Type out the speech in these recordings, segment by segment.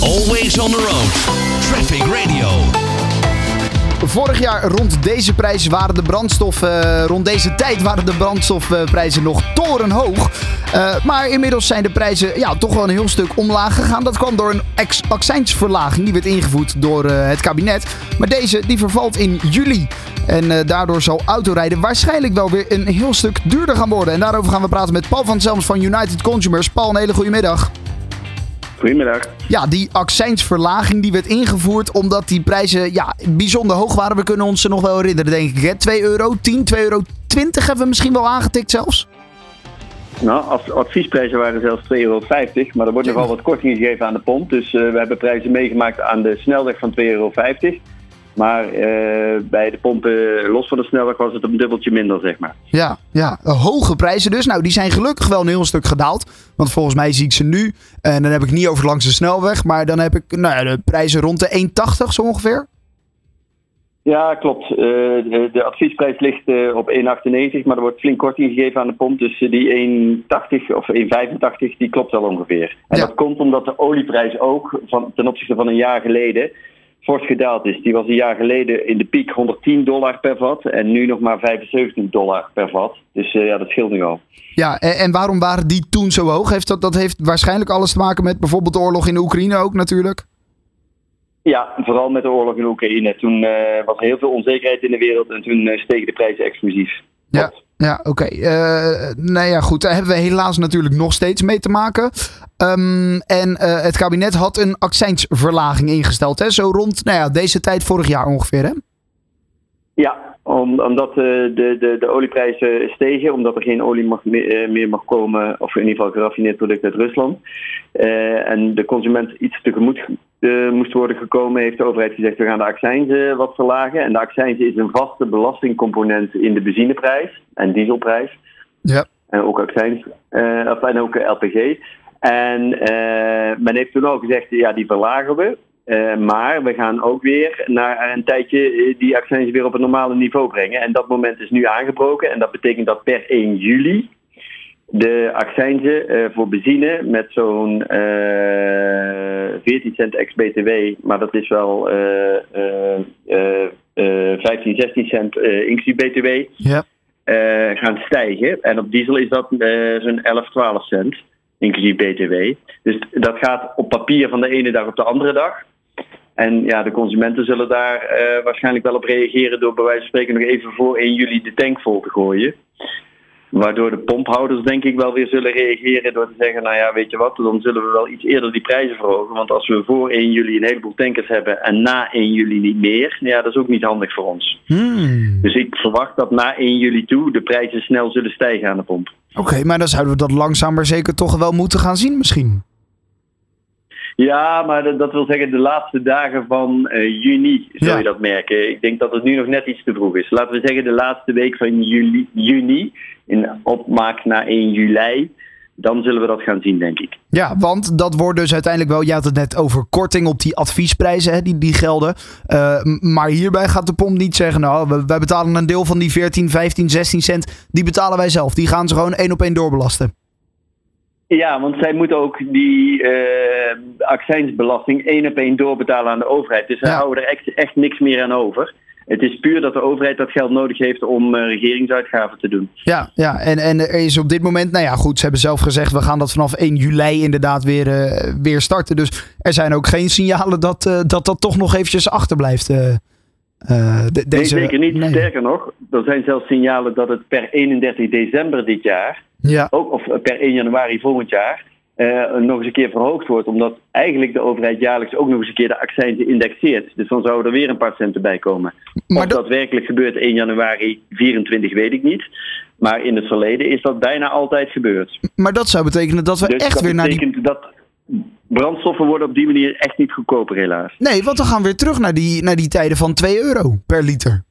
Always on the road. Traffic Radio. Vorig jaar rond deze prijs waren de brandstof, eh, rond deze tijd waren de brandstofprijzen nog torenhoog. Eh, maar inmiddels zijn de prijzen ja, toch wel een heel stuk omlaag gegaan. Dat kwam door een accijnsverlaging die werd ingevoerd door eh, het kabinet. Maar deze die vervalt in juli. En daardoor zal autorijden waarschijnlijk wel weer een heel stuk duurder gaan worden. En daarover gaan we praten met Paul van Zelms van United Consumers. Paul, een hele goede middag. Goedemiddag. Ja, die accijnsverlaging die werd ingevoerd omdat die prijzen ja, bijzonder hoog waren. We kunnen ons ze nog wel herinneren, denk ik. Hè? 2 euro, 10, 2 euro 20 hebben we misschien wel aangetikt zelfs. Nou, als adviesprijzen waren zelfs 2,50 euro, maar er wordt nogal wat korting gegeven aan de pomp. Dus eh, we hebben prijzen meegemaakt aan de snelweg van 2,50 euro. Maar eh, bij de pompen los van de snelweg was het een dubbeltje minder, zeg maar. Ja, ja, hoge prijzen dus. Nou, die zijn gelukkig wel een heel stuk gedaald. Want volgens mij zie ik ze nu. En dan heb ik niet over langs de snelweg. Maar dan heb ik nou ja, de prijzen rond de 1,80 zo ongeveer. Ja, klopt. Eh, de, de adviesprijs ligt eh, op 1,98, maar er wordt flink korting gegeven aan de pomp. Dus eh, die 1,80 of 1,85 die klopt wel ongeveer. En Ja. dat komt omdat de olieprijs ook van, ten opzichte van een jaar geleden fors gedaald is. Die was een jaar geleden in de piek 110 dollar per vat en nu nog maar 75 dollar per vat. Dus eh, ja, dat scheelt nogal. Ja, en, en waarom waren die toen zo hoog? Heeft dat, dat heeft waarschijnlijk alles te maken met bijvoorbeeld de oorlog in de Oekraïne ook natuurlijk. Ja, vooral met de oorlog in Oekraïne. Toen eh, was er heel veel onzekerheid in de wereld en toen eh, stegen de prijzen exclusief. Ja. Ja oké. Eh, nou ja, goed. Daar hebben we helaas natuurlijk nog steeds mee te maken. Ehm, en eh, het kabinet had een accijnsverlaging ingesteld. Hè? Zo rond nou ja, deze tijd vorig jaar ongeveer. Hè? Ja, om, omdat eh, de, de, de olieprijzen stegen, omdat er geen olie mag, meer, eh, meer mag komen, of in ieder geval geraffineerd product uit Rusland. Eh, en de consument iets tegemoet eh, moest worden gekomen, heeft de overheid gezegd: we gaan de accijnzen wat verlagen. En de accijns is een vaste belastingcomponent in de benzineprijs en dieselprijs. Ja. En ook accijns, en ook LPG. En men heeft toen al gezegd: ja, die verlagen we. Eh, maar we gaan ook weer naar een tijdje eh, die accijns weer op een normale niveau brengen. En dat moment is nu aangebroken. En dat betekent dat per 1 juli de accijnsen eh, voor benzine met zo'n eh 14 cent ex-BTW, maar dat is wel eh, eh, eh, eh, 15, 16 cent inclusief BTW, Ja. gaan stijgen. En op diesel is dat zo'n 11, 12 cent, inclusief BTW. Dus dat gaat op papier van de ene dag op de andere dag. En ja, de consumenten zullen daar eh, waarschijnlijk wel op reageren door bij wijze van spreken nog even voor 1 juli de tank vol te gooien. Waardoor de pomphouders denk ik wel weer zullen reageren door te zeggen, nou ja, weet je wat, dan zullen we wel iets eerder die prijzen verhogen. Want als we voor 1 juli een heleboel tankers hebben en na 1 juli niet meer, nou ja, dat is ook niet handig voor ons. Hmm. Dus ik verwacht dat na 1 juli toe de prijzen snel zullen stijgen aan de pomp. Oké, maar dan zouden we dat langzaam maar zeker toch wel moeten gaan zien misschien. Ja, maar dat, dat wil zeggen de laatste dagen van eh, juni zul Ja. je dat merken. Ik denk dat het nu nog net iets te vroeg is. Laten we zeggen de laatste week van juli, juni, in opmaak naar 1 juli, dan zullen we dat gaan zien, denk ik. Ja, want dat wordt dus uiteindelijk wel. Je had het net over korting op die adviesprijzen, hè, die, die gelden. Eh, maar hierbij gaat de pomp niet zeggen: Nou, wij betalen een deel van die 14, 15, 16 cent. Die betalen wij zelf. Die gaan ze gewoon één op één doorbelasten. Ja, want zij moeten ook die eh accijnsbelasting één op één doorbetalen aan de overheid. Dus zij Ja. houden er echt, echt niks meer aan over. Het is puur dat de overheid dat geld nodig heeft om eh, regeringsuitgaven te doen. Ja, ja. En, en er is op dit moment, nou ja, goed. Ze hebben zelf gezegd: we gaan dat vanaf 1 juli inderdaad weer, eh, weer starten. Dus er zijn ook geen signalen dat eh, dat, dat toch nog eventjes achterblijft. Eh, eh, de- deze, nee, zeker niet. nee. Sterker nog, er zijn zelfs signalen dat het per 31 december dit jaar Ja, ook, of per 1 januari volgend jaar, eh, nog eens een keer verhoogd wordt. Omdat eigenlijk de overheid jaarlijks ook nog eens een keer de accijnzen indexeert. Dus dan zouden er weer een paar centen bij komen. maar of dat, dat werkelijk gebeurt 1 januari 24 weet ik niet. Maar in het verleden is dat bijna altijd gebeurd. maar dat zou betekenen dat we Dus echt dat weer naar die dat brandstoffen worden op die manier echt niet goedkoper helaas. Nee, want we gaan weer terug naar die, naar die tijden van 2 euro per liter.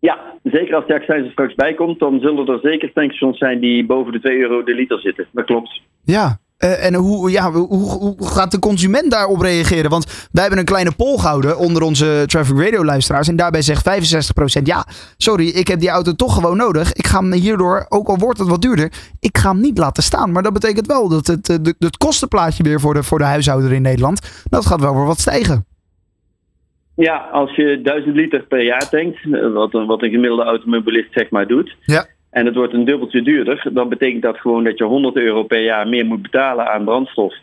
Ja, zeker als de accijns er straks bij komt, dan zullen er zeker tankstations zijn die boven de 2 euro de liter zitten. Dat klopt. Ja, Eh, en hoe, ja, hoe, hoe gaat de consument daarop reageren? Want wij hebben een kleine poll gehouden onder onze Traffic Radio luisteraars. En daarbij zegt 65% ja, sorry, ik heb die auto toch gewoon nodig. Ik ga hem hierdoor, ook al wordt het wat duurder, ik ga hem niet laten staan. Maar dat betekent wel dat het, het, het kostenplaatje weer voor de, voor de huishouder in Nederland, dat gaat wel weer wat stijgen. Ja, als je 1000 liter per jaar tankt, wat een, wat een gemiddelde automobilist zeg maar doet, ja. En het wordt een dubbeltje duurder, dan betekent dat gewoon dat je 100 euro per jaar meer moet betalen aan brandstof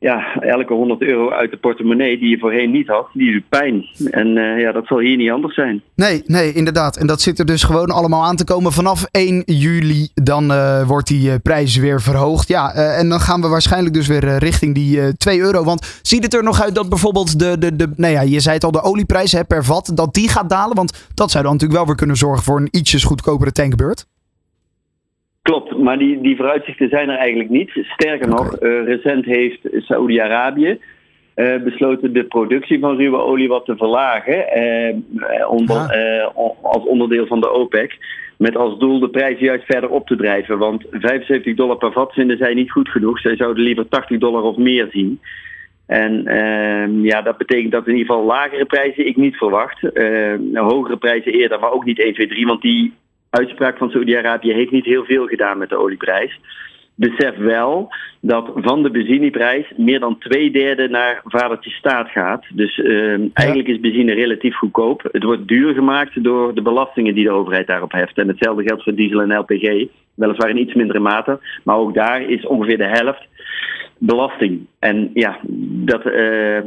ja, elke 100 euro uit de portemonnee die je voorheen niet had, die doet pijn. En uh, ja, dat zal hier niet anders zijn. Nee, nee, inderdaad. En dat zit er dus gewoon allemaal aan te komen. Vanaf 1 juli dan uh, wordt die uh, prijs weer verhoogd. Ja, en dan gaan we waarschijnlijk dus weer richting die 2 euro. Want ziet het er nog uit dat bijvoorbeeld de, de, de nou ja, je zei het al, de olieprijs per vat, dat die gaat dalen? Want dat zou dan natuurlijk wel weer kunnen zorgen voor een ietsjes goedkopere tankbeurt. Klopt, maar die, die vooruitzichten zijn er eigenlijk niet. Sterker nog, uh, recent heeft Saoedi-Arabië uh, besloten de productie van ruwe olie wat te verlagen. Uh, onder, als onderdeel van de OPEC. Met als doel de prijs juist verder op te drijven. Want 75 dollar per vat vinden zij niet goed genoeg. Zij zouden liever 80 dollar of meer zien. En ehm, ja, dat betekent dat in ieder geval lagere prijzen ik niet verwacht. hogere prijzen eerder, maar ook niet 1, 2, 3. Want die uitspraak van Saudi-Arabië heeft niet heel veel gedaan met de olieprijs. Besef wel dat van de benzineprijs meer dan twee derde naar vadertje staat gaat. Dus uh, eigenlijk is benzine relatief goedkoop. Het wordt duur gemaakt door de belastingen die de overheid daarop heft. En hetzelfde geldt voor diesel en LPG. Weliswaar in iets mindere mate. Maar ook daar is ongeveer de helft belasting. En ja, dat uh,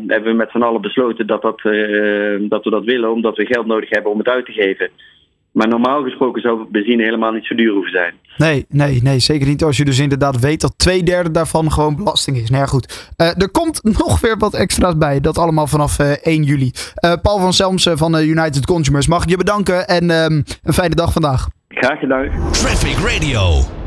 hebben we met z'n allen besloten dat, dat, uh, dat we dat willen, omdat we geld nodig hebben om het uit te geven. Maar normaal gesproken zou benzine helemaal niet zo duur hoeven zijn. Nee, nee, nee, zeker niet als je dus inderdaad weet dat twee derde daarvan gewoon belasting is. Nou ja, goed. Uh, er komt nog weer wat extra's bij. Dat allemaal vanaf uh, 1 juli. Uh, Paul van Selmsen van United Consumers, mag ik je bedanken en um, een fijne dag vandaag. Graag gedaan. Traffic Radio.